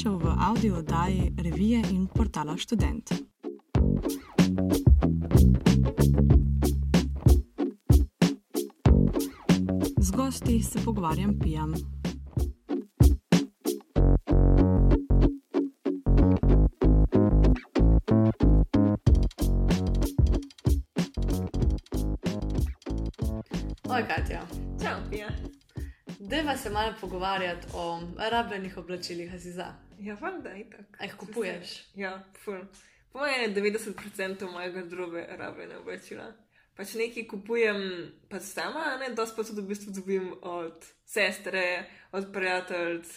Dobrodošel v audio oddaji revije in portala Student. Z gosti se pogovarjam, pijam. Se malo pogovarjati o rabljenih oblačilih, a si za. Ja, valjda, itak. A jih kupuješ? Ja, ful. Po mojem je 90% mojega drobe rabljene oblačila. Pač nekaj kupujem pač sama, ne, dosti pa tudi v bistvu dobim od sestre, od prijateljic.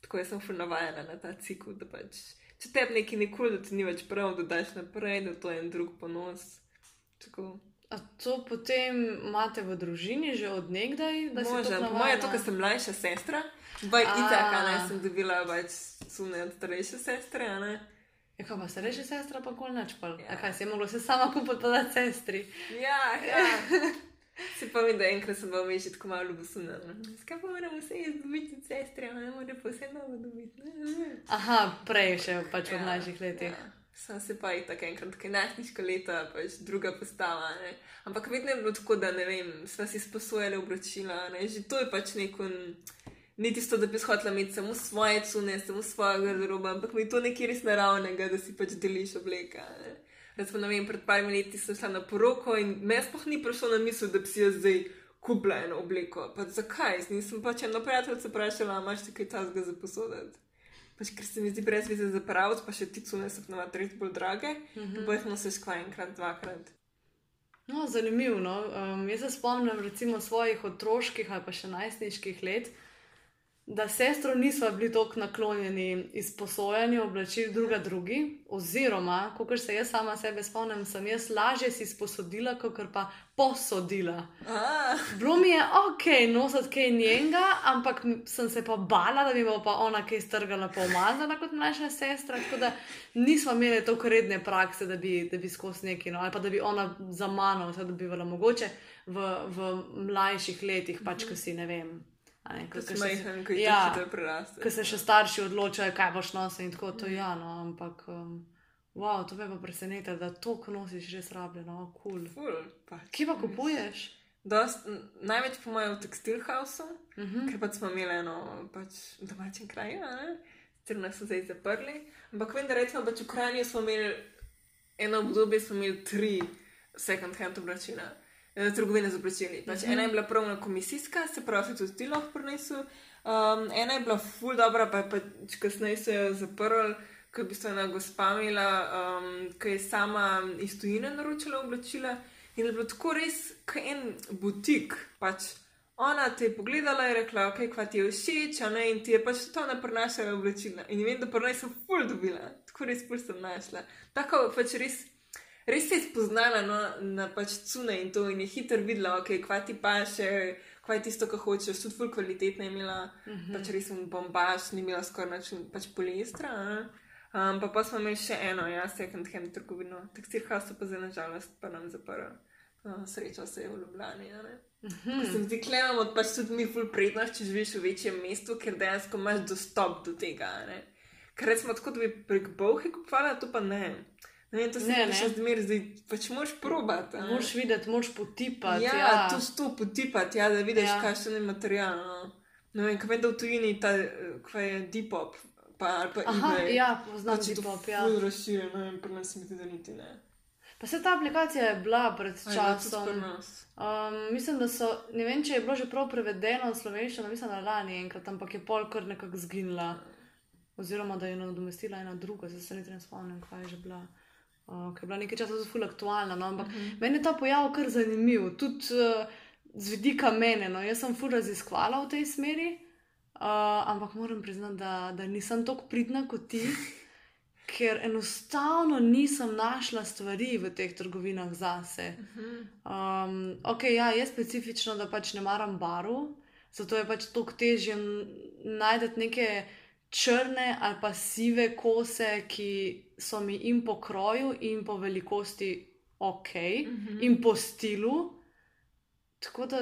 Tako jaz sem ful navajena na ta cikl, da pač, če tebi nekaj nikoli, da ti ni več prav, da daš naprej, da to je en drug ponos. Tako. A to potem imate v družini že od nekdaj? da si Možno, tako po mojem, to, ker sem mlajša sestra, baj A. itak, a ne, sem dobila več sume od starejše sestre, a ne. Ja, kaj pa starejša sestra, pa kol neč pa. Ja. Ja. Kaj si je mogla se sama kupiti, pa sestri. Ja, ja. Si pa mi, da enkrat sem bila veš, tako malo ljubosumna. Skaj pa moramo vse jaz dobiti od sestre, a ne more novo dobiti. Aha, prej še pač v Ja, mlajših letih. Ja. Sem se pa itak enkrat, kaj najstniška leta, pač druga postava. Ne? Ampak vedno je bilo tako, da ne vem, sva si sposojali obročila, ne? že to je pač neko. Ni tisto, da bi hodila imeti samo svoje cune, samo svojo garderobo, ampak mi je to nekaj res naravnega, da si pač deliš obleka. ne. Recimo, ne vem, pred parimi leti sem šla na poroko in me sploh ni prišlo na misel, da bi si jaz zdaj kupila eno obleko. Pa zakaj? Nisem pač eno prijateljico vprašala, "A imaš ti kaj tasga za posoditi. Pač, ker se mi zdi brez veze za pravc, pa še ti cune so ponovadi res bolj drage, mm -hmm. pa jih nosiš kva enkrat, dvakrat. No, zanimivo. No? Um, jaz se spomnim recimo svojih otroških ali pa še najstniških let, da sestro nismo bili tako naklonjeni izposojanju oblačil druga drugi, oziroma, kot se jaz sama sebe spomnim, sem jaz lažje si sposodila, kot pa posodila. Ah, Bilo mi je ok, nositi kaj njenega, ampak sem se pa bala, da bi bo pa ona kaj strgala, pa umazala kot mlajša sestra. Tako da nismo imeli tako redne prakse, da bi, da bi skozi neki, no, ali pa da bi ona za mano vse dobivala mogoče v, v mlajših letih, pač ko si ne vem. Ko si majhen, ko jih ja, hitro preraste. Ko se še starši odločajo, kaj boš nosil in tako, to je ja, no, ampak. Um, Wow, to me pa preseneča, da to, nosiš, res rabljeno, kul. Cool. Ful, pač. Kje pa kupuješ? Dost, največ po mojem v tekstilhausu, Uh mm -huh. ker pač smo imeli eno pač, a ne? sicer nas so zdaj zaprli. Ampak vem, da recimo pač v Kranju smo imeli eno obdobje, smo imeli tri second hand oblačila. Eh, Trgovine z oblačili. Pač Mhm. Ena je bila pravna komisijska, se pravi, se tudi ti lahko prinesel. Um, ena je bila ful dobra, pa pač kasneje se jo zaprl, ko je v bistvu ena gospa imela, um, ki je sama iz tujine naročila oblačila. In je bilo tako res, kot en butik. Pač ona te je pogledala in rekla, ok, kva ti je všeč, a ne, in ti je pač to ne prenašala oblačila. In vem, da prnaj sem ful dobila, tako res ful sem našla. Tako pač res. Res se je spoznala no, na pač cune in to, in je hitro videla, okay, kva ti pa še, kva je tisto, kar hočeš, tudi ful kvalitetna je imela, mm -hmm. pač res sem bombaž, ni imela skoraj nič pač poliestra. a. Um, pa, pa smo imeli še eno, ja, second hand trgovino, tekstil house pa zdaj nažalost pa nam zaprl. Uh, sreča se je v Ljubljani. a ne. Ko se mi zdi, da imamo pač tudi mi ful prednost, če živiš v večjem mestu, ker dejansko imaš dostop do tega. Ker recimo tako, da bi prek Bovhe kupovala, to pa ne. Ne to se Ne, ne. še zmer zdi, pač moraš probati. ne. Moš videti, moš potipati. Ja, ja. to sto potipati, ja, da vidiš, Ja. ja. kakšen je material. No. Ne vem, kaj vem, da v tujini ta, kaj je Depop, pa, ali pa Aha, eBay. ja, poznam pač Depop, ja. ful razširjeno, ne vem, pri nas mi da niti ne. Pa se ta aplikacija je bila pred tudi časom. Um, mislim, da so, ne vem, če je bilo že prav prevedeno v slovenščino, mislim, da lani enkrat, ampak je pol kar nekako zginila. Oziroma, da je nadomestila ena druga, zdaj se ne spomnim, kaj je že bila. Uh, ker je bila nekaj časa zelo aktualna. No? Ampak uh -huh. meni je ta pojav kar zanimiv, tudi uh, z vidika mene. No? Jaz sem ful raziskvala v tej smeri, uh, ampak moram priznati, da, da nisem tako pridna kot ti. Ker enostavno nisem našla stvari v teh trgovinah zase. Um, ok, ja, je specifično, da pač ne maram barv, zato je pač toliko težje najti neke črne ali pa sive kose, ki so mi in po kroju, in po velikosti ok, Mhm. in po stilu. Tako da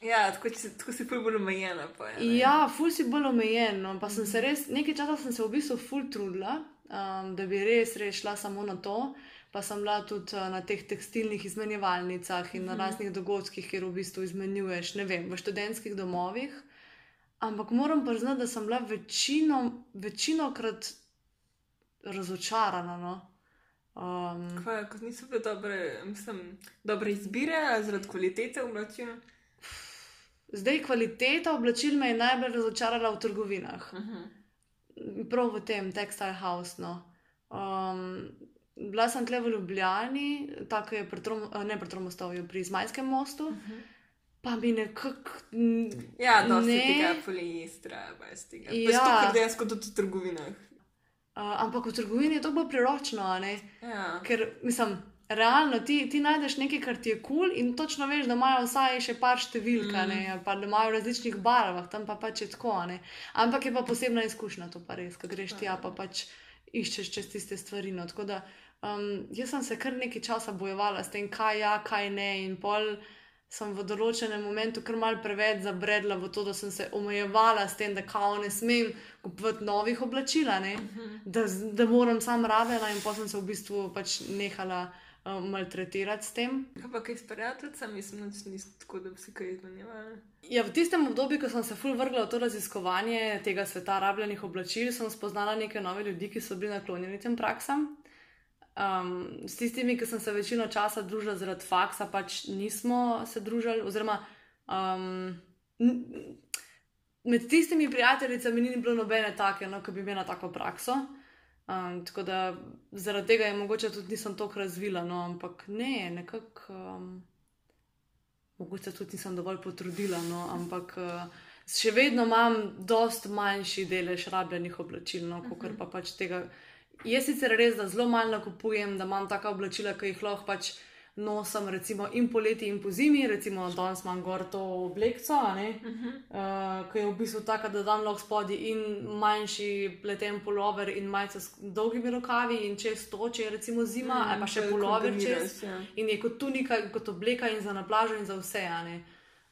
Ja, tako, če, tako si bolj omejena. Ja, ful si bolj omejen. No. Pa sem se res, nekaj časa sem se v bistvu ful trudila, um, da bi res, res šla samo na to. Pa sem bila tudi uh, na teh tekstilnih izmenjevalnicah in na raznih dogodkih, kjer v bistvu izmenjuješ, ne vem, v študentskih domovih. Ampak moram priznati, da sem bila večino, večino krat razočarana. No. Um, Kaj, kot niso bile dobre, mislim, dobre izbire, zaradi kvalitete oblačil. zdaj, kvaliteta oblačil me je najbolj razočarala v trgovinah. Uh -huh. prav v tem Textile House. No. Um, bila sem tle v Ljubljani, tako je pri, Trom, ne pri Tromostovju, pri Zmajskem mostu, uh -huh. pa mi nekako. Ja, dosti Ne. tega poliestra, brez tega. Ja. Ja. To, kar dejansko tudi v trgovinah. Uh, ampak v trgovini je to bolj priročno? Ja. ker mislim. Realno ti, ti najdeš nekaj, kar ti je kul, cool in točno veš, da imajo vsaj še par številk, mm. ne, pa da imajo v različnih barvah, tam pa pač je tako. Ne. Ampak je pa posebna izkušnja, to pa res, ko greš tja, pa pač iščeš čez tiste stvari. No. Tako da um, jaz sem se kar nekaj časa bojevala s tem, kaj ja, kaj ne, in pol sem v določenem momentu kar mal preveč zabredla v to, da sem se omejevala s tem, da kao ne smem kupovati novih oblačil, a ne, da, z- da moram sam rabljena, in pa sem se v bistvu pač nehala um, maltretirati s tem. Pa kaj s prijateljicami, mislim, da nisi tako, da bi si kaj izmenjevala. Ja, v tistem obdobju, ko sem se ful vrgla v to raziskovanje tega sveta rabljenih oblačil, sem spoznala neke nove ljudi, ki so bili naklonjeni tem praksam. Um, s tistimi, ki sem se večino časa družila zaradi faksa, pač nismo se družili, oziroma um, med tistimi prijateljicami ni bilo nobene take, no, ki bi imela tako prakso. Um, tako da zaradi tega je mogoče tudi nisem toliko razvila, no, ampak ne, nekako. Um, mogoče tudi nisem dovolj potrudila, no, ampak uh, še vedno imam dost manjši delež rabljenih oblačil, no, kot pa pač tega. Je sicer res, da zelo malo nakupujem, da imam taka oblačila, ki jih lahko pač nosim, recimo in poleti in po zimi, recimo danes imam gor to oblekco, a ne, uh -huh. uh, ki je v bistvu taka, da dam lahko spodaj in manjši pleten polover in majico s dolgimi rokavi in čez to, če je recimo zima, mm, ali pa še kombiniraš, čez. ja. In je kot tunika, kot obleka in za na plažo in za vse.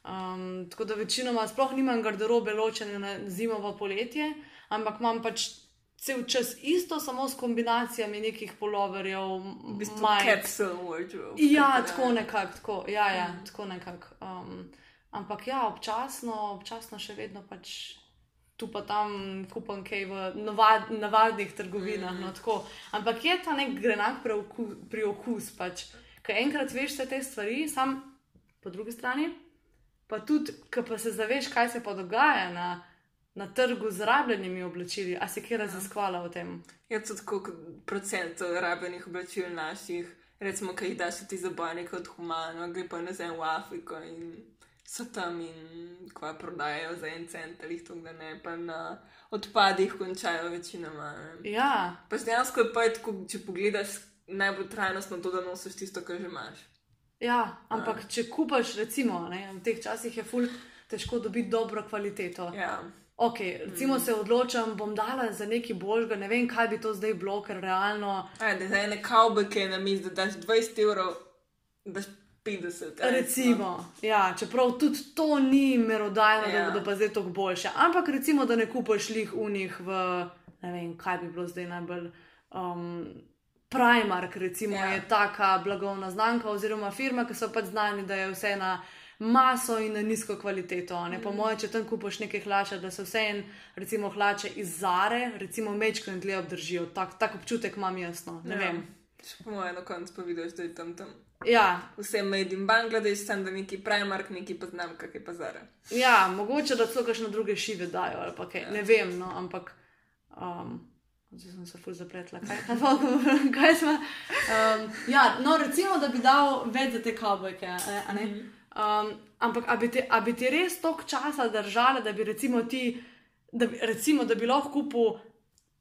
Um, tako da večinoma sploh nimam garderobe ločene na zimo in poletje, ampak imam pač cel čas isto, samo s kombinacijami nekih poloverjev, V bistvu capsule wardrobe. Ja, tako tako nekako, tako, ja, ja, tako nekako. Um, ampak ja, občasno, občasno še vedno pač tu pa tam kupam kaj v navad, navadnih trgovinah. Mm. No, tako. ampak je ta nek grenak preoku, pri okus, pač, ker enkrat veš vse te stvari, sam po drugi strani, pa tudi, ko pa se zaveš, kaj se pa dogaja na, na trgu z rabljenimi oblačili, a si kje raziskvala o tem? Je to tako kot procent rabljenih oblačil naših, recimo, ki jih daš ti za bojnike od humano, gre pa nazaj v Afriko in so tam in kva prodajajo za en cent ali jih to, da ne, pa na odpadih končajo večinoma. ne. Ja, Pač dejansko je pa je tako, če pogledaš, najbolj trajnostno to, da nosiš tisto, kar že imaš. Ja, ampak če kupaš, recimo, ne, v teh časih je ful težko dobiti dobro kvaliteto. Ja. Ok, recimo mm. se odločam, bom dala za nekaj božga, ne vem, kaj bi to zdaj bilo, ker realno. Ajde, za ene kavbojke na mizi, da daš 20 evrov, daš 50. ajde, Recimo, ja, čeprav tudi to ni merodajno, ja. da bodo pa zdaj tako boljše. Ampak recimo, da ne kupaš lih unih v, ne vem, kaj bi bilo zdaj najbolj. Um, Primark, recimo, ja. Je taka blagovna znamka oziroma firma, ki so pač znani, da je vse na maso in na nizko kvaliteto. Mm. Po mojem, če tam kupaš nekaj hlače, da se vse en, recimo, hlače iz Zare, recimo, mečko in dlje obdržijo. Tak, tak občutek imam jasno. Ne ja. Vem. Še po mojem, na koncu pa vidiš, da je tam tam. Ja, Vse med in Bangladeš, sem da neki Primark, neki pa znam, kak je pa zara. Ja, mogoče da celo kakšne druge šive dajo ali pa kaj. Ja. Ne vem, no, ampak. Um, Zdaj sem se ful zapletla, kaj, kaj smo. Um, ja, no, recimo, da bi dal več za te kavbojke. a ne? Um, ampak, a bi, te, a bi ti res toliko časa držala, da bi recimo ti, da bi, recimo, da bi lahko kupil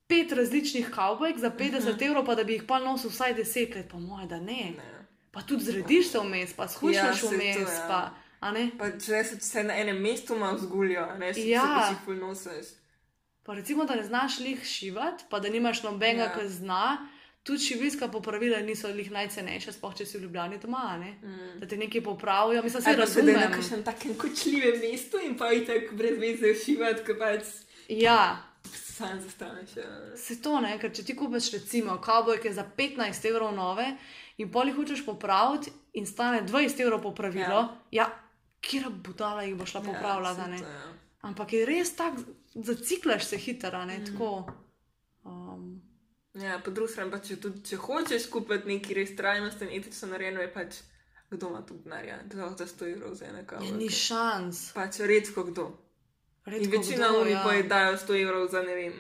pet različnih kavbojk za 50 evrov, pa da bi jih pa nosil vsaj 10 let, pa moje, da ne. Ne. Pa tudi zrediš se vmes, pa skušaš Ja, ja, to, vmes, ja. pa. a ne? Pa če se vse na enem mestu ima vzguljo, ne še Ja. ja. se jih ful nosiš. Pa recimo, da ne znaš lih šivati, pa da nimaš nobenega, Ja. ki zna, tudi šivilska popravila niso njih najcenejša, sploh če si v Ljubljani doma, ne? Mm. da ti nekaj popravijo. Mislim, se Ali pa sedaj na razumem. kakšnem takem kočljivem mestu in pa je tako brez veze šivati, ko pač Ja, sam zastaneš. Ja. se to ne, ker če ti kupiš recimo kavbojke za 15 evrov nove in pol jih hočeš popraviti in stane 20 evrov popravilo, ja, ja kjer budala jih bo šla popravljati, a ne? saj to, ja. Ampak je res tako, zaciklaš se hitro, ne tako. Ja, po drugi strani pa če, tudi, če hočeš kupiti nekaj res trajnosten, etično narejeno, je pač kdo ima tu denarja, da lahko za 100 evrov za eno kavo. ja, ni šans. Pač redko kdo. Redko In večina oni ja. ja. dajo 100 evrov za ne vem,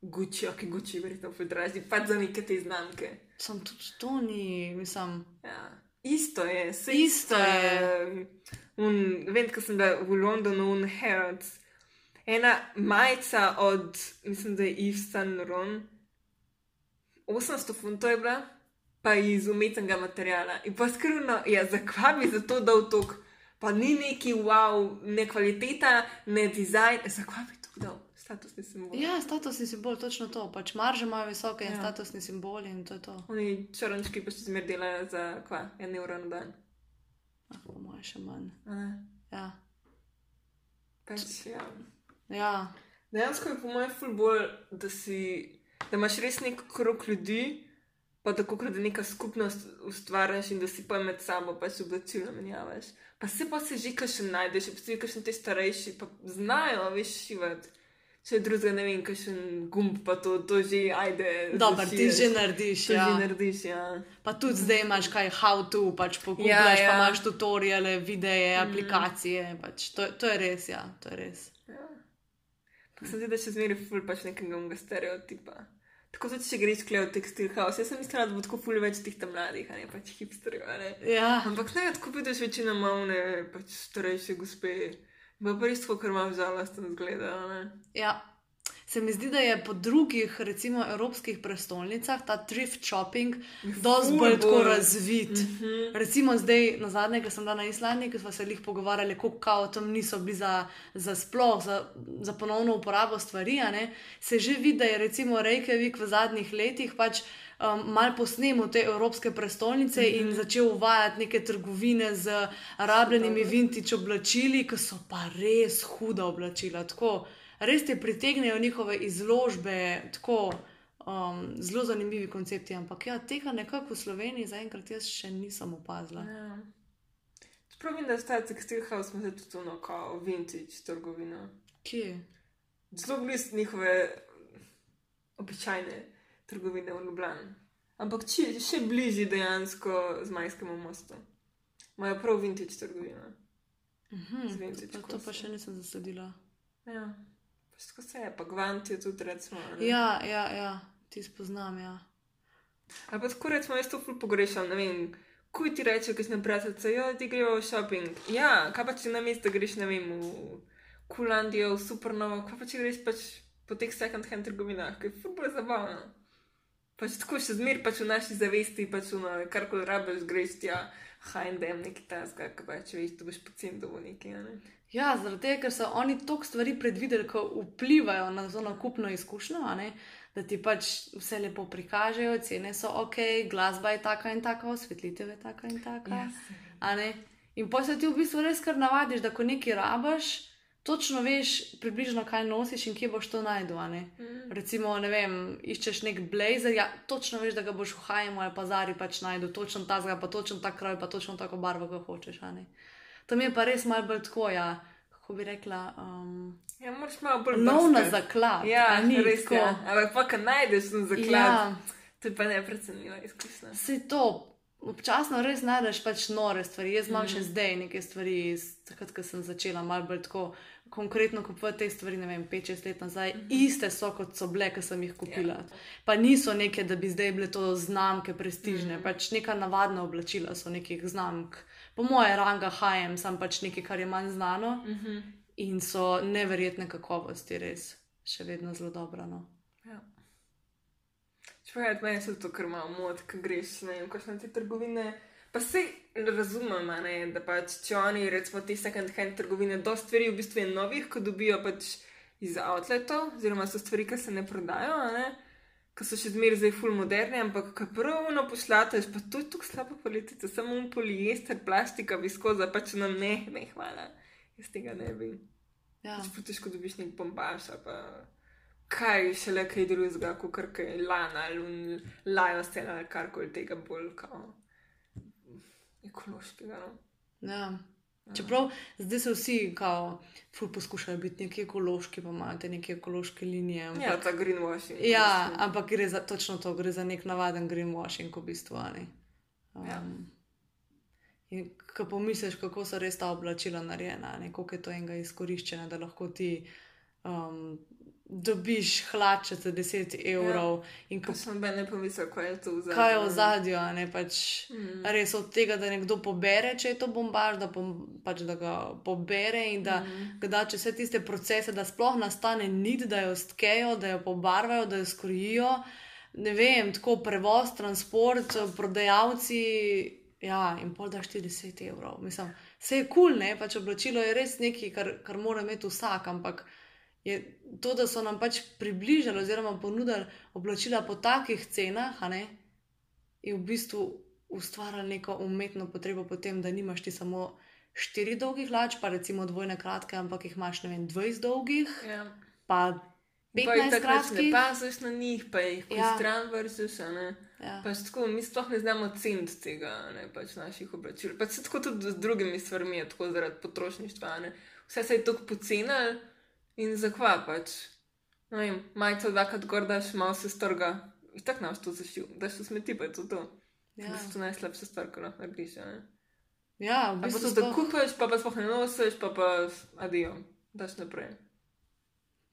Gucci, ok, Gucci, verjetno predražni, pač za neke te znamke. Sam tudi to ni, mislim. Ja. Isto je, se Isto je. Un, vem, ko sem bila v Londonu, un Harrods. Ena majica od, mislim, da je Yves Saint Laurent, 800 funtov je bila, pa iz umetnega materiala. In pa skrivno, ja, zakaj bi za to dal tok? Pa ni neki wow, ne kvaliteta, ne dizajn, zakaj bi to dal? Statusni simbol. Ja, statusni simbol, točno to. Pač marže imajo visoke in Ja. statusni simboli in to je to. Oni črnčki pa še zmer delajo za kva, en evro na dan. Ah, po mojem še manj. Ja. Pač, ja. ja. Dejansko je po mojem ful bolj, da, si, da imaš res nek krog ljudi, pa tako, da neka skupnost ustvariš in da si pa med sabo pač oblačila menjavaš. Pa se pa se že kaj še najdeš, pa se še te starejši, pa znajo, veš, šivati. Če drugega ne vem, kakšen gumb pa to, to že ajde. Dobar, ti že narediš. Ja. že narediš, ja. Pa tudi zdaj imaš kaj how to, pač pogledaš, Ja, ja, pa imaš tutoriale, videe, mm. aplikacije. Pač to, to je res, ja, to je res. Ja. Pa se zdi, da še zmeraj ful pač nekega unga stereotipa. Tako tudi, če greš kle v tekstil house, jaz sem mislila, da bo tako ful več teh tam mladih, a ne pač hipsterjev, ne. Ja, Ampak ne, tako vidiš večino mavne, pač starejše gospe. Bo pa res tako, ker imam žalosten zgled. ne. ja. Se mi zdi, da je po drugih, recimo, evropskih prestolnicah ta thrift shopping dosti bolj tako razvit. Mm -hmm. Recimo zdaj, na zadnje, ko sem bila na Islandiji, ko smo se jih pogovarjali, koliko kao tam niso bili za, za sploh, za, za ponovno uporabo stvari, se že vidi, da je recimo Reykjavik v zadnjih letih pač. Um, mal posnemo te evropske prestolnice mm -hmm. in začel uvajati neke trgovine z rabljenimi vintage oblačili, ki so pa res huda oblačila. Tako, res te pritegnejo njihove izložbe, tako um, zelo zanimivi koncepti. Ampak ja, tega nekako v Sloveniji zaenkrat jaz še nisem opazila. Ja. Čeprav vem, da sta tekstil house, smo se tudi ono, kao vintage trgovino. Kje? Zelo blizu njihove običajne trgovine v Ljubljani. Ampak če, še bližje dejansko z Majskemu mostu. Imajo prav vintage trgovino. Mhm, vintage to, to pa še nisem zasledila. Ja, tako se je, pa Gvant je tudi recimo. ne. Ja, ja, ja, ti spoznam. Ja. Ali pa tako rečemo, jaz to ful pogrešam, ne vem. Kuj ti reče, ki si na prijateljice, jo ti grejo v shopping. Ja, kaj pa če na mesto greš, ne vem, v Kulandijo, v Supernovo, kaj pa če greš pač po teh second hand trgovinah, ki je ful bolj zabavno. Pač tako še zmer pač v naši zavesti, pač v kar koli rabiš, greš tja, H&M, neki taska, kaj pa če veš, da boš pocen dobo neki, ne. Ja, zaradi tega, ker so oni toliko stvari predvideli, ki vplivajo na to nakupno izkušnjo, ne, da ti pač vse lepo prikažejo, cene so ok, glasba je taka in taka, osvetlitev je taka in taka. Ja, a ne. In pa se ti v bistvu res kar navadiš, da ko nekaj rabaš, točno veš približno, kaj nosiš in kje boš to najdel. Mm. Recimo, ne vem, iščeš nek blazer, ja, točno veš, da ga boš v Hajmu ali pa Zari pač najdel, točno ta zga, pa točno ta kroj, pa točno tako barvo, kot hočeš. Tam je pa res malo bolj tako, ja, kako bi rekla, um, Ja, moraš malo bolj nov na brskati. zaklad. Ja, ni res tako. je. Ampak pa, ko najdeš ten zaklad, Ja, to je pa neprecenljiva izkušnja. se to. Občasno res najdeš pač nore stvari. Jaz imam mm. še Mhm. zdaj neke stvari, iz takrat, ko sem začela malo bolj tako konkretno kupovati te stvari, ne vem, 5-6 let nazaj. Mm. -hmm. Iste so, kot so bile, ko sem jih kupila. Ja. Pa niso neke, da bi zdaj bile to znamke prestižne, mm -hmm. pač neka navadna oblačila so nekih znamk. Po moje ranga HM, sem pač nekaj, kar je manj znano Mm -hmm. in so neverjetne kakovosti, res še vedno zelo dobro. No. ja. Čeprav meni se to kar malo mod, ko greš ne vem, kakšne te trgovine. Pa se razumem, a ne, da pač če oni, recimo te second hand trgovine, do stvari v bistvu je novih, ko dobijo pač iz outletov, oziroma so stvari, ki se ne prodajo, a ne. ki so še zmeraj zdaj full moderni, ampak ki pravno pošlataš, pa to je tako slaba politika, samo un poliester, plastika, viskoza, pač na ne, ne, hvala. Jaz tega ne bi. Ja. Pač težko dobiš nek bombaž, pa kaj še le kaj drugega, kot kar kaj lana ali lajo stela ali karkoli tega bolj kao ekološkega. No? Ja. Čeprav zdaj se vsi, kao, poskušajo biti neki ekološki, pa imajo te neke ekološke linije. Ampak, Ja, ta greenwashing. ja, ampak gre za točno to, gre za nek navaden greenwashing, v bistvu. Ja. Um, in ko pomisliš, kako so res ta oblačila narejena, ne, koliko je to enega izkoriščena, da lahko ti um, dobiš hlače za 10 evrov ja. in Ko sem ben ne pomislil, kaj je to v zadnjem. kaj je v zadju, a ne pač. Mm. Res od tega, da nekdo pobere, če je to bombaž, da, pom, pač, da ga pobere in da Mhm. ga da čez vse tiste procese, da sploh nastane nit, da jo stkejo, da jo pobarvajo, da jo skrojijo. Ne vem, tako prevoz, transport, prodajalci. Ja, in pol daš 40 evrov. Mislim, vse je kul, cool, ne pač oblačilo je res nekaj, kar, kar mora imeti vsak, ampak je to, da so nam pač približali oziroma ponudili oblačila po takih cenah, ne, je v bistvu ustvarjalo neko umetno potrebo po tem, da nimaš ti samo štiri dolgih hlač, pa recimo dvojne kratke, ampak jih imaš ne vem, 20 dolgih, Ja. pa Pa jih 15 takrat ne kratkih. paziš na njih, pa jih Ja. stran vrziš. ne. Ja. Pač tako, mi sploh ne znamo ceniti tega, ne pač naših oblačil. Pač tako tudi z drugimi stvarmi, tako zaradi potrošništva. ne. Vse se je tako pocenil in zakva pač. Ne vem, majico dvakrat gor daš, malo se strga. In tako naš to zašil, daš v smeti, pa je to to. Ja. To je najslabša stvar, ko lahko narediš. Ja, v Ali pa bistvu to, da sploh- kupaš, pa pa sploh ne nosiš, pa pa adijo, daš naprej.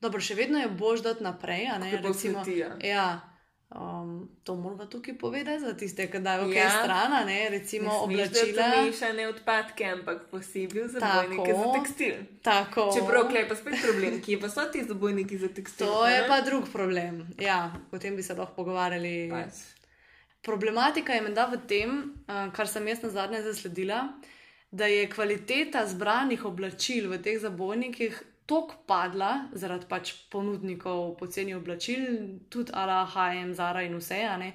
Dobro, še vedno je bož dati naprej. a Ne, recimo, smeti, ja. ja, um, to moramo tukaj povedati za tiste, ki dajo kaj Ja. stran, a ne, recimo Ne oblačila. dati mešane odpadke, ampak posebej zabojnike Tako. za tekstil. Tako. Čeprav klej pa spet problem, kje pa so ti zabojniki za tekstil? To je ne? pa drug problem. Ja, o tem bi se lahko pogovarjali. Pač. Problematika je menda v tem, uh, kar sem jaz na zadnje zasledila, da je kvaliteta zbranih oblačil v teh zabojnikih tako padla zaradi pač ponudnikov poceni oblačil, tudi ala HM, Zara in vse. ne.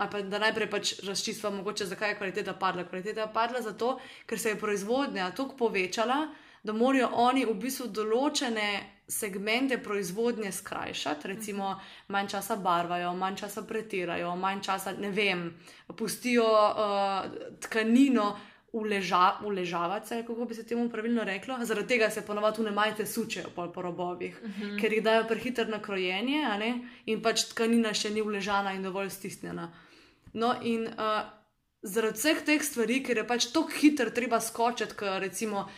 Ali pa da najprej pač razčistva, mogoče zakaj je kvaliteta padla. Kvaliteta je padla zato, ker se je proizvodnja tako povečala, da morajo oni v bistvu določene segmente proizvodnje skrajšati, recimo manj časa barvajo, manj časa pretirajo, manj časa, ne vem, pustijo uh, tkanino. Uleža, uležavati se, kako bi se temu pravilno reklo. Zaradi tega se ponovadi ne majte sučejo po robovih, uh -huh. ker jih dajo prehiter na krojenje in pač tkanina še ni uležana in dovolj stisnjena. No, in uh, zaradi vseh teh stvari, ker je pač tako hiter, treba skočiti, ker recimo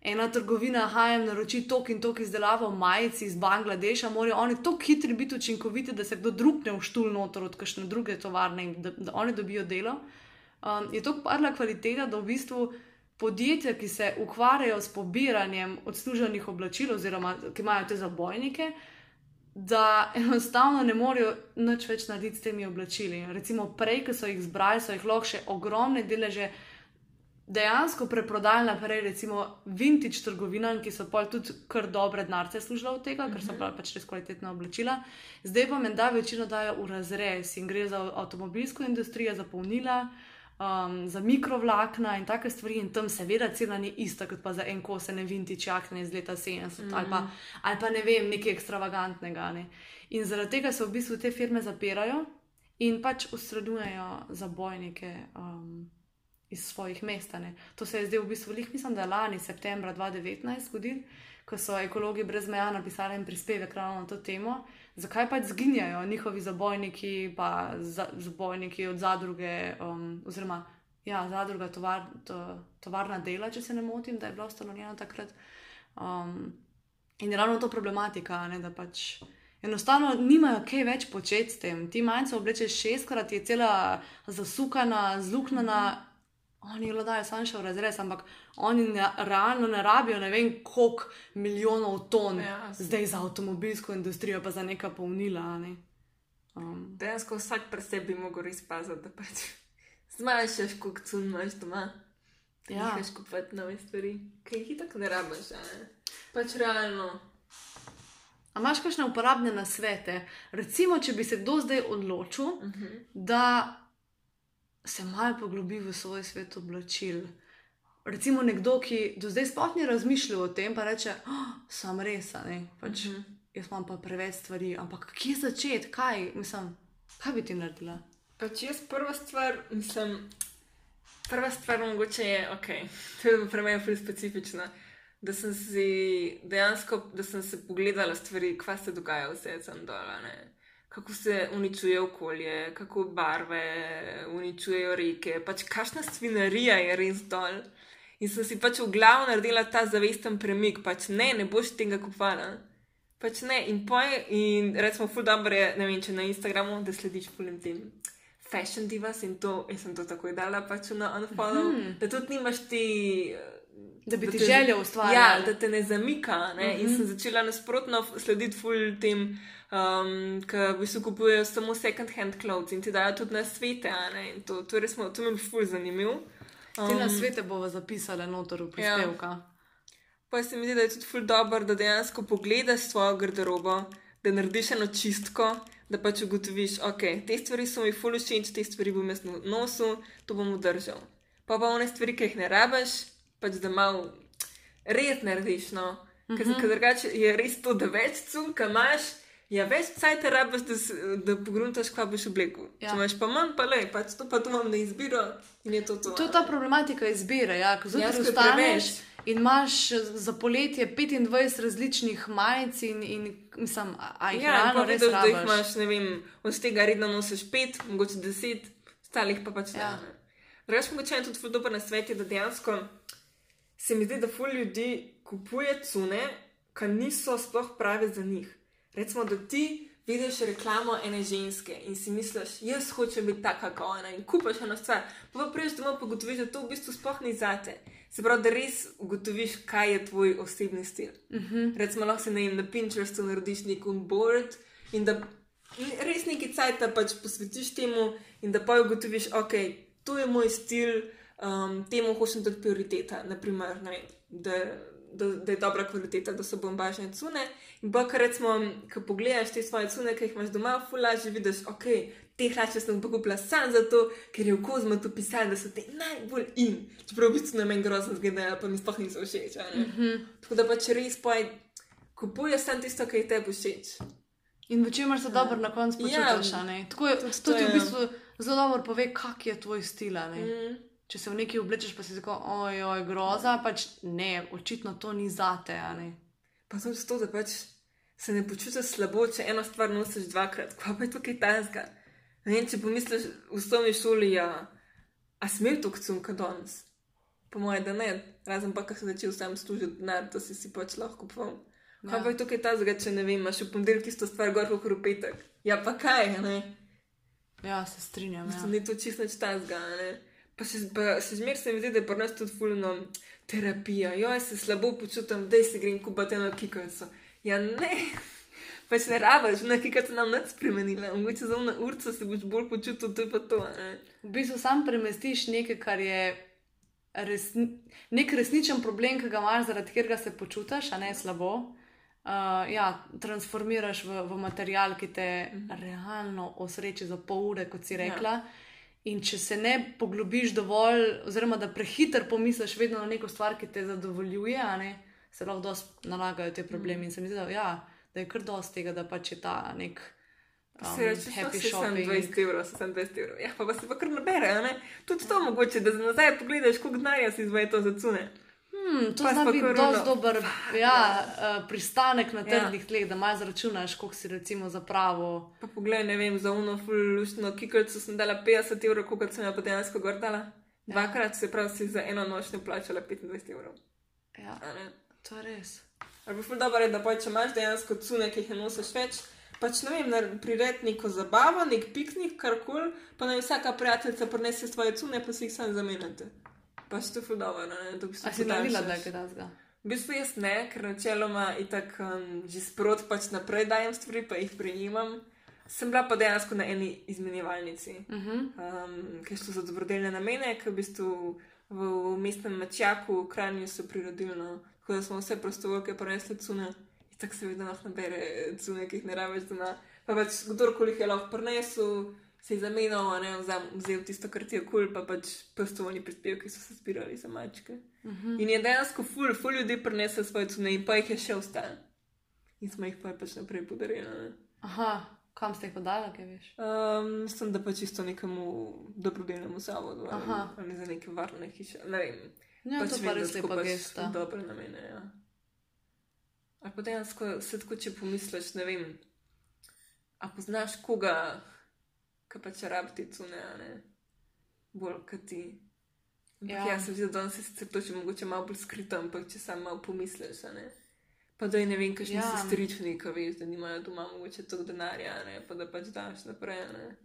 ena trgovina HM naroči tok in tok izdelavo majic iz Bangladeša, morajo oni tako hitri biti učinkoviti, da se kdo drug ne vštul noter od kakšne druge tovarne in da, da oni dobijo delo. Um, je tako padla kvaliteta, da v bistvu podjetja, ki se ukvarjajo s pobiranjem odsluženih oblačil, oziroma ki imajo te zabojnike, da enostavno ne morejo nič več narediti s temi oblačili. Recimo prej, ko so jih zbrali, so jih lahko še ogromne deleže dejansko preprodali naprej, recimo vintage trgovinam, ki so pa tudi kar dobre denarce služile od tega, ker so bila pač res kvalitetna oblačila. Zdaj pa menda večino dajo v razrez in gre za avtomobilsko industrijo, za polnila. Um, za mikrovlakna in take stvari, in tam seveda cena ni ista, kot pa za en kosene vintage jakne iz leta 70 mm. ali, pa, ali pa ne vem, nekaj ekstravagantnega. Ne. In zaradi tega se v bistvu te firme zapirajo in pač ustredujejo zabojnike um, iz svojih mest. ne. To se je zdaj v bistvu, lih, mislim, da je lani, septembra 2019, zgodil, ko so ekologi brez meja napisali en prispevek ravno na to temo, zakaj pač zginjajo njihovi zabojniki, pa za, zabojniki od zadruge, um, oziroma ja, zadruga tovar, to, tovarna dela, če se ne motim, da je bila ustanovljena takrat. Um, in ravno to problematika, ne, da pač. Enostavno nimajo kaj več početi s tem. Ti majice oblečeš šestkrat, je cela zasukana, zluknjena, oni jo dajo samo še v razrez, ampak oni ne, realno ne rabijo ne vem koliko milijonov ton Ja, s- zdaj za avtomobilsko industrijo, pa za neka polnila. Ne? Um, Dejansko vsak pri sebi bi mogel res paziti, da pač zmanjšaš, koliko cun imaš doma. Da Ja. Nehaš kupovati nove stvari, ki jih tako ne rabiš. ne. Pač realno. A imaš kakšne uporabne nasvete? Recimo, če bi se kdo zdaj odločil, uh Mhm. -huh. da se malo poglobi v svoj svet oblačil. Recimo nekdo, ki do zdaj sploh ni razmišljal o tem, pa reče: oh, Sam res, ne. Pač, uh Mhm. -huh. Jaz imam pa preveč stvari, ampak kje začeti, kaj, mislim, kaj bi ti naredila? Pač jaz prva stvar, mislim, prva stvar mogoče je, ok, to je pri meni zelo specifična. Da sem si dejansko, da sem se pogledala stvari, kaj se dogaja vse tam dol, ne. Kako se uničuje okolje, kako barve uničujejo reke, pač kakšna svinarija je res dol. In sem si pač v glavu naredila ta zavesten premik, pač ne, ne boš tega kupovala. Pač ne, in poj, in recimo, ful dobro je, ne vem, če na Instagramu, da slediš fulim tem fashion divas in to, jaz sem to takoj dala pač na unfollow, mm -hmm. da tudi nimaš ti. Da bi ti te- želja ustvarjati. Ja, da te ne zamika. Ne? Mm -hmm. In Mhm. sem začela nasprotno slediti ful tem, um, ki v bistvu kupujejo samo second-hand clothes in ti dajo tudi na svete. To, to, res, mo- to mi je ful zanimiv. Te na svete bomo zapisali notor v prispevka. Ja. Pa se mi zdi, da je tudi ful dobro, da dejansko pogledaš svojo garderobo, da narediš eno čistko, da pač ugotoviš, ok, te stvari so mi ful všeč, te stvari bom jaz nosil, to bom udržal. Pa pa one stvari, ki jih ne rabiš, pač da malo res narediš. No? Ker mm -hmm. drugače je res to, da več cunka imaš. Ja, več cajt rabiš, da, da pogruntaš, kaj boš oblekel. Ja. Če imaš pa manj, pa le, pač to pa to imam na izbiro in je to to. To je ta problematika izbire. Ja, ko zjutraj Ja, vstaneš in imaš za poletje 25 različnih majic in, in mislim, a, jih Ja, pa vidiš, da jih imaš, ne vem, od tega redno nosiš pet, mogoče deset, ostalih pa pač ne. Ja. Ja. Drugač, mogoče je tudi ful dober na svetu, da dejansko se mi zdi, da ful ljudi kupuje cune, ki niso sploh prave za njih. Recimo, da ti vidiš reklamo ene ženske in si misliš, jaz hočem biti taka kot ona in kupaš eno stvar, pa pa priješ domov pa ugotoviš, da to v bistvu sploh ni zate. Se pravi, da res ugotoviš, kaj je tvoj osebni stil. Uh -huh. Recimo, lahko se ne vem, na Pinterestu narediš nek board in da in res neki cajt pač posvetiš temu in da pa ugotoviš, ok, to je moj stil, um, temu hočem dati prioriteta. Naprimer, vem, da, da, da je dobra kvaliteta, da so bombažne cune. In pa, kar recimo, ko pogledaš te svoje cune, ki jih imaš doma, fulaži vidiš, ok, te hlače sem pokupila sam zato, ker je v kozmu tu pisalo, da so te najbolj in. Čeprav v bistvu na meni grozno zgledajo, pa mi sploh niso všeč. a ne. Tako da pač res poj, kupuješ samo tisto, kar je tebi všeč. In v čemer se dobro na koncu Ja, počutiš. Tako je, tudi to to ti v bistvu zelo dobro pove, kak je tvoj stil. Mm. Če se v neki oblečeš, pa si tako, ojoj, groza, pač ne, očitno to ni zate. Pa tudi to, da pač se ne počutiš slabo, če eno stvar nosiš dvakrat, kva pa je to kaj tajnega. Ne vem, če pomisliš v osnovni šoli, ja, a smel to kcunka danes? Po mojem, da ne, razen pa, ko sem začel sam služiti denar, to si si pač lahko kupoval. Kaj Ja. pa je to kaj tajnega, če ne vem, imaš v ponedeljek isto stvar gor kot v petek? Ja, pa kaj, ne? Ja, se strinjam. Ja. Ja. Ni to čisto nič tajnega, a ne. Pa še, pa še zmer se mi zdi, da je pri nas tudi fulno terapija. Jo, jaz se slabo počutim, da si grem kupiti eno kikalico. Ja, ne. Pač ne rabiš, na kikalico nam nič spremenila. Mogoče za eno urco se boš bolj počutil, to je pa to. Ne? V bistvu sam premestiš nekaj, kar je resni, nek resničen problem, ki ga imaš, zaradi katerega se počutiš, a ne slabo. Uh, ja, transformiraš v, v material, ki te realno osreči za pol ure, kot si rekla. Ja. In če se ne poglobiš dovolj, oziroma da prehiter pomisliš vedno na neko stvar, ki te zadovoljuje, ne, se lahko dosti nalagajo te problemi. In se mi zdi, da, ja, da je kar dosti tega, da pač je ta nek um, Se reče, da shopping. 20 evrov, sem 20 evrov. Ja, pa, pa se pa kar nabere? Tudi to mogoče, da za nazaj pogledaš, koliko denarja si izvaja to za Hmm, to zna biti kar dosti ono- dober ja, uh, pristanek na Ja. trdih tleh, da malo zračunaš, koliko si recimo za pravo. Pa poglej, ne vem, za uno fulušno kikalico sem dala 50 evrov, koliko sem jo pa dejansko gordala. Dvakrat se pravi, si za eno noč ne plačala 25 evrov. Ja, to je res. Pa ful dobro je, da pa če imaš dejansko cune, ki jih ne nosiš več, pač ne vem, priredi neko zabavo, nek piknik, karkoli, pa naj vsaka prijateljica prinese svoje cune, pa si jih sam zamenjate. To ne, da bi se A si naredila, da je kaj takega? V bistvu jaz ne, ker načeloma itak um, že sprot pač naprej dajem stvari, pa jih prejemam. Sem bila pa dejansko na eni izmenjevalnici, Uh -huh. um, ki šlo za dobrodelne namene, ki v bistvu v mestnem Mačjaku, v Kranju so prirodilno, tako da smo vse prostovoljke prenesli cune. In tako se vedno lahko nabere, cune, ki jih ne rabiš doma. Pa pač kdorkoli jih je lahko prinesel, se je zamenjal, ne vzam, vzel tisto, kar ti je kul, cool, pa pač pestovani prispevki so se zbirali za mačke. Uh -huh. In je dejansko ful, ful ljudi prinesel svoje cune in pa jih je še ostalo. In smo jih pa pač naprej podarili. Ne? Aha, kam ste jih podali, kaj veš? Um, mislim, da pa čisto nekemu dobrodelnemu zavodu Aha. ali za neke varne hiše. Ne vem. Ja, pač to pa vem, da res lepa gesta. Dobre namene, ja. Ali pa dejansko se tako, če pomisliš, ne vem, a poznaš koga, ki pa če rabi ti cune, ne, bolj kot ti. Ampak Ja. ja, se zdi, da danes je sicer to še mogoče malo bolj skrito, ampak če sam malo pomisliš, ne. Pa da je ne vem, kakšni Ja. sestrični, ki veš, da nimajo doma mogoče toliko denarja, ne, pa da pač daš naprej, ne.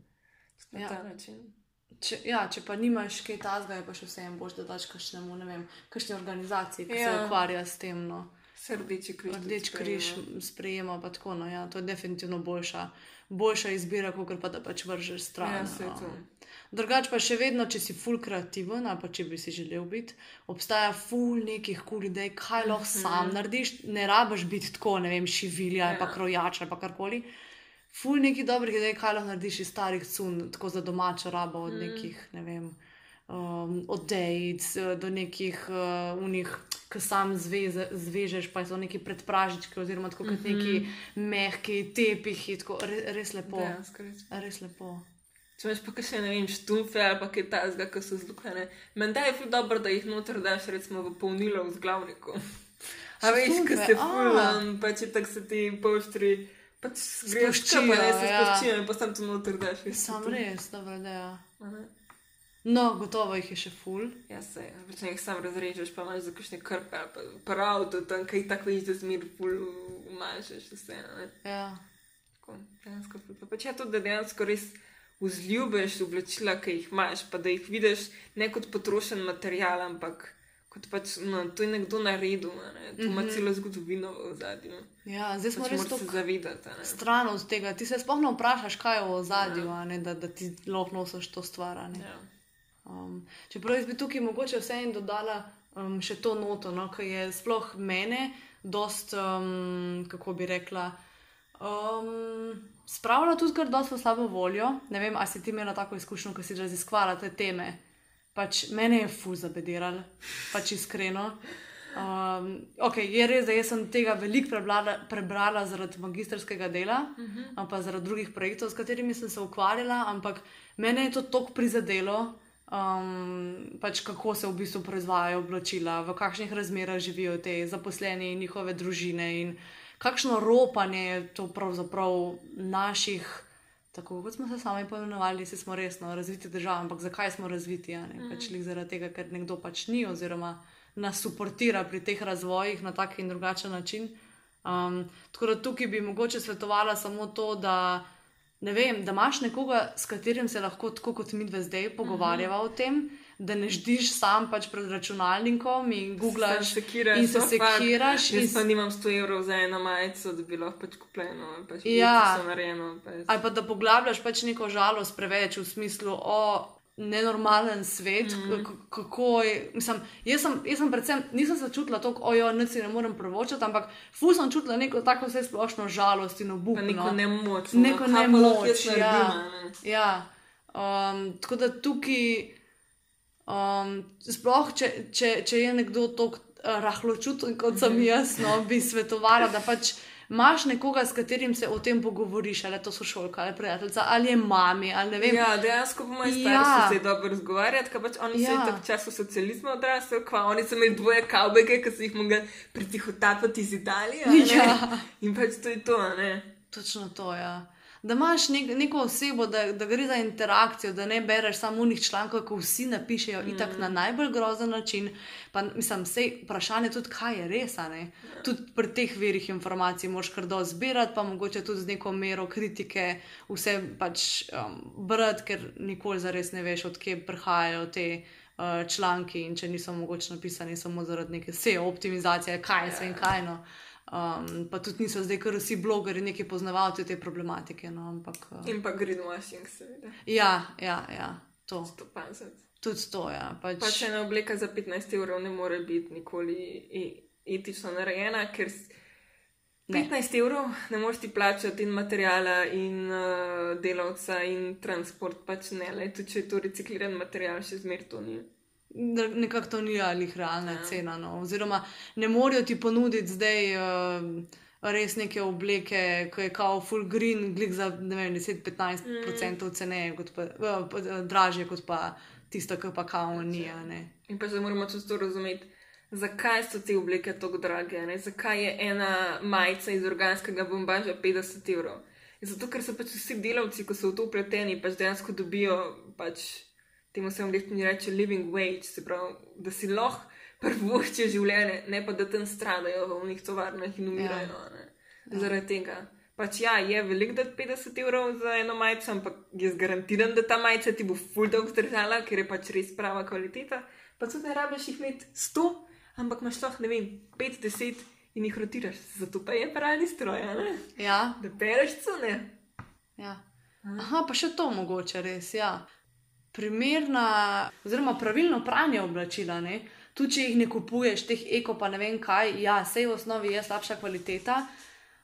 Tudi Na Ja. ta način. Če, ja, če pa nimaš kaj tazga, je pa še vseeno boš, da daš kakšnemu, ne vem, kakšni organizaciji, ki ja. se Ja. ukvarja s tem. No. Se rdeči križ. Rdeč križ sprejema, pa tako. No, ja, to je definitivno boljša, boljša izbira, kot pa da pač vržeš stran. Ja, se no. to. Drugač pa še vedno, če si full kreativen, pa če bi si želel biti, obstaja full nekih kul idej, kaj lahko sam narediš. Ne rabiš biti tako, ne vem, šivilja ali pa Ja. krojač ali pa karkoli. Ful nekih dobrih idej, kaj lahko narediš iz starih cun, tako za domačo rabo, od nekih, ne vem, um, od dejc eh, do nekih uh, unih, ki sam zveze, zvežeš, pa so neki predpražički, oziroma tako kot neki mehki tepihi, tako re, res lepo. Dejansko res. Res lepo. Če imaš pa še ne vem, štumfe ali pa kaj takega, ki so zlukane. Menda je ful dobro, da jih noter daš recimo v polnilo v zglavniku. A veš, Štumfe, se fulam, pa če tako se ti poštri, pač greš Spuščijo, pa ne se ja. spuščijo in pa sam to noter daš. je Sam res, dobra ideja. A ne? No, gotovo jih je še ful. Ja, se, ne jih sam razrežeš, pa imaš za kakšne krpe ali pa prav, to tam kaj tako veš, da zmer ful umažeš vse. Ne? Ja. Tako, dejansko ful. Pa pač je to, da dejansko res vzljubiš oblačila, ki jih imaš, pa da jih vidiš ne kot potrošen material, ampak kot pač, no, to je nekdo naredil, ne? to ima Mhm. celo zgodovino v zadnju. ja, zdaj smo Pač res tako zavedati. ne. stran od tega. Ti se sploh ne vprašaš, kaj je v ozadju, a ne, da, da ti lahko nosiš to stvar. Ja. Um, čeprav jaz bi tukaj mogoče vseeno dodala um, še to noto, no, ki je sploh mene, dost, um, kako bi rekla, um, spravila tudi kar dosto slabo voljo. Ne vem, ali si ti imela tako izkušnjo, ko si raziskvala te teme. Pač mene je fu zabediral, pač iskreno. Um, ok, je res, da sem tega veliko prebrala, prebrala zaradi magistrskega dela, uh -huh. pa zaradi drugih projektov, s katerimi sem se ukvarjala, ampak mene je to tako prizadelo, um, pač kako se v bistvu proizvajajo oblačila, v kakšnih razmerah živijo te zaposleni in njihove družine in kakšno ropanje je to pravzaprav naših. Tako kot smo se sami poimenovali, si smo resno razviti država, ampak zakaj smo razviti? Mm. Pač lih zaradi tega, ker nekdo pač ni, oziroma nas suportira pri teh razvojih na tak in drugačen način. Um, tako da tukaj bi mogoče svetovala samo to, da, ne vem, da imaš nekoga, s katerim se lahko tako kot mi dve zdaj pogovarjava mm -hmm. o tem, da ne ždiš sam pač pred računalnikom in googlaš Sam sekiraš, in se fakt. sekiraš. in Jaz pa nimam 100 evrov za eno majico, da bi lahko pač kupljeno, pač Ja. so narejeno. Pač. Ali pa da poglabljaš pač neko žalost preveč v smislu, o nenormalen svet, mm -hmm. kako je. Mislim, jaz, sem, jaz sem predvsem, nisem se čutila tako, ojo, nič si ne morem prvočati, ampak fu sem čutila neko tako vse splošno žalost in obup. Pa neko no. nemoč. Neko no, nemoč, ja. a ne? Ja, um, tako da tukaj, um, sploh če, če, če je nekdo tako uh, rahločuten kot sem jaz, no, bi svetovala, da pač imaš nekoga, s katerim se o tem pogovoriš, ali to sošolka, ali prijateljica, ali je mami, ali ne vem. Ja, dejansko po mojem Ja. starši se dobro razgovarjati, ker pač oni Ja. so tako času socializma odrasli, kva oni so imeli dvoje kavbeke, ki so jih mogli pritihotapati iz Italije. Ja. In pač to je to, ne. Točno to, ja. Da imaš nek, neko osebo, da, da gre za interakcijo, da ne bereš samo unih člankov, ko vsi napišejo mm. itak na najbolj grozen način. Pa, mislim, vse vprašanje tudi, kaj je res. ne. Tudi pri teh verih informacij moraš kar do zbirati, pa mogoče tudi z neko mero kritike vse pač um, brati, ker nikoli zares ne veš, odkje prihajajo te. uh, Članki, in če niso mogoče napisani samo zaradi neke SEO optimizacije, kaj se in kaj. No. Um, pa tudi niso zdaj, ker vsi blogeri, neki poznavalci te problematike. No, ampak, uh, In pa greenwashing, seveda. ja, ja, ja, to. 150. Tudi to, ja. Pač, Pač ena obleka za 15 evrov ne more biti nikoli etično narejena, ker Ne. 15 evrov ne moreš ti plačati in materijala, in uh, delavca, in transport, pač ne, le tudi če je to recikliran material, še zmeraj to ni. Nekako to ni ali realna Ja. cena. No. Oziroma, ne morejo ti ponuditi zdaj uh, res neke obleke, ki je kao full green, glik za ne vem, 10-15% ceneje, kot pa, uh, pa, uh, dražje kot pa tisto, ki pa kao ni. In pa zdaj moramo tudi to razumeti, zakaj so te obleke tako drage, ne? zakaj je ena majica iz organskega bombaža 50 evrov. In zato, ker so pač vsi delavci, ko so v to upleteni, pač dejansko dobijo, pač temu se v angleščini reče living wage, se pravi, da si lahko prvoščijo življenje, ne pa da tam stradajo v njih tovarnah in umirajo. Ja. Zaradi tega. Pač ja, je velik dati 50 evrov za eno majico, ampak jaz garantiram, da ta majica ti bo full dolg zdržala, ker je pač res prava kvaliteta. Pa tudi ne rabiš jih imeti 100, ampak imaš lahko, ne vem, 50 in jih rotiraš. Zato pa je paralni stroj, ne? Ja, da pereš cune. ja. Aha, pa še to mogoče res. Ja. Primerna, oziroma pravilno pranje oblačila, ne? tudi če jih ne kupuješ, teh eko, pa ne vem kaj, ja, sej v osnovi je slabša kvaliteta.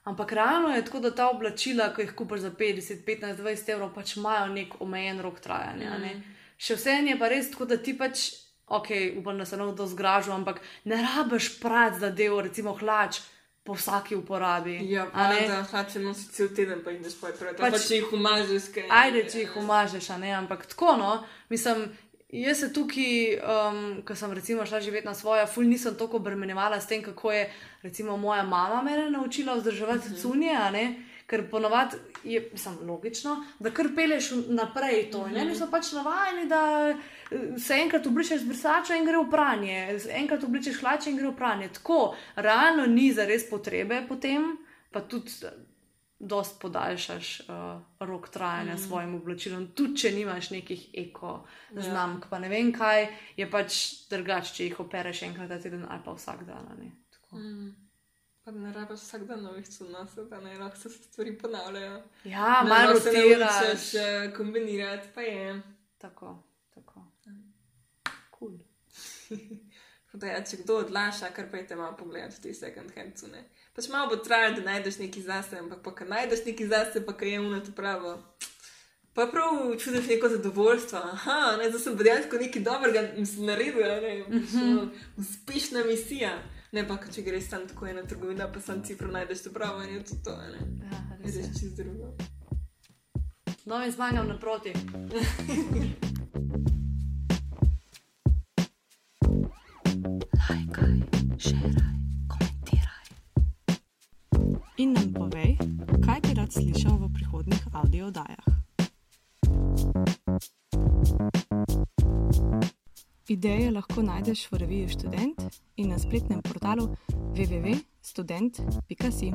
Ampak realno je tako, da ta oblačila, ko jih kupiš za 50, 15, 20 evrov, pač imajo nek omejen rok trajanja. Mm. Še vse je pa res tako, da ti pač, ok, upam, da se ne bo zgražal, ampak ne rabiš prac za del, recimo hlač po vsaki uporabi. Ja, pa ne? da hlače nosi cel teden, pa jih daš pa prav. Pač- pa če jih umažeš, kaj. Ajde, če jih umažeš, a ne, ampak tako, no, mislim. Jaz se tukaj, um, ko sem recimo šla živeti na svoje, ful nisem toliko obremenjevala s tem, kako je recimo moja mama mene naučila vzdrževati uh -huh. cunje, a ne. Ker ponovadi je mislim, logično, da kar peleš naprej to. In mi smo pač navajeni, da eh, se enkrat obrišeš z brisača in gre v pranje, enkrat obličeš hlače in gre v pranje. Tako, realno ni za res potrebe potem, pa tudi eh, dost podaljšaš uh, rok trajanja mm. svojim oblačilom, tudi če nimaš nekih eko znamk, pa ne vem kaj, je pač drugače, če jih opereš enkrat na teden ali pa vsak dan. ne. Mm. Pa ne rabiš vsak dan novih cunosov, da ne lahko se stvari ponavljajo. Ja, malo lahko se rotiraš. naučiš eh, kombinirati, pa je. Tako, tako. Cool. Da, ja, če kdo odlaša, kar pa je te malo pogledati, ti second hand cune. Pač malo bo trajalo, da najdeš nekaj zase, ampak pa ko najdeš nekaj zase, pa kaj je uno to pravo. Pa prav čutiš neko zadovoljstvo. Aha, ne, sem pa dejansko nekaj dobrega mislim, naredil, ne, uh, uspešna misija. Ne pa, če greš tam tako ena trgovina, pa sam cifro najdeš to pravo in je to to, a ne. Ja, res je. res čist drugo. No, in zmagam naproti. Lajkaj, šeraj, komentiraj. In nam povej, kaj bi rad slišal v prihodnih audio oddajah. Ideje lahko najdeš v reviji Študent in na spletnem portalu www.student.si.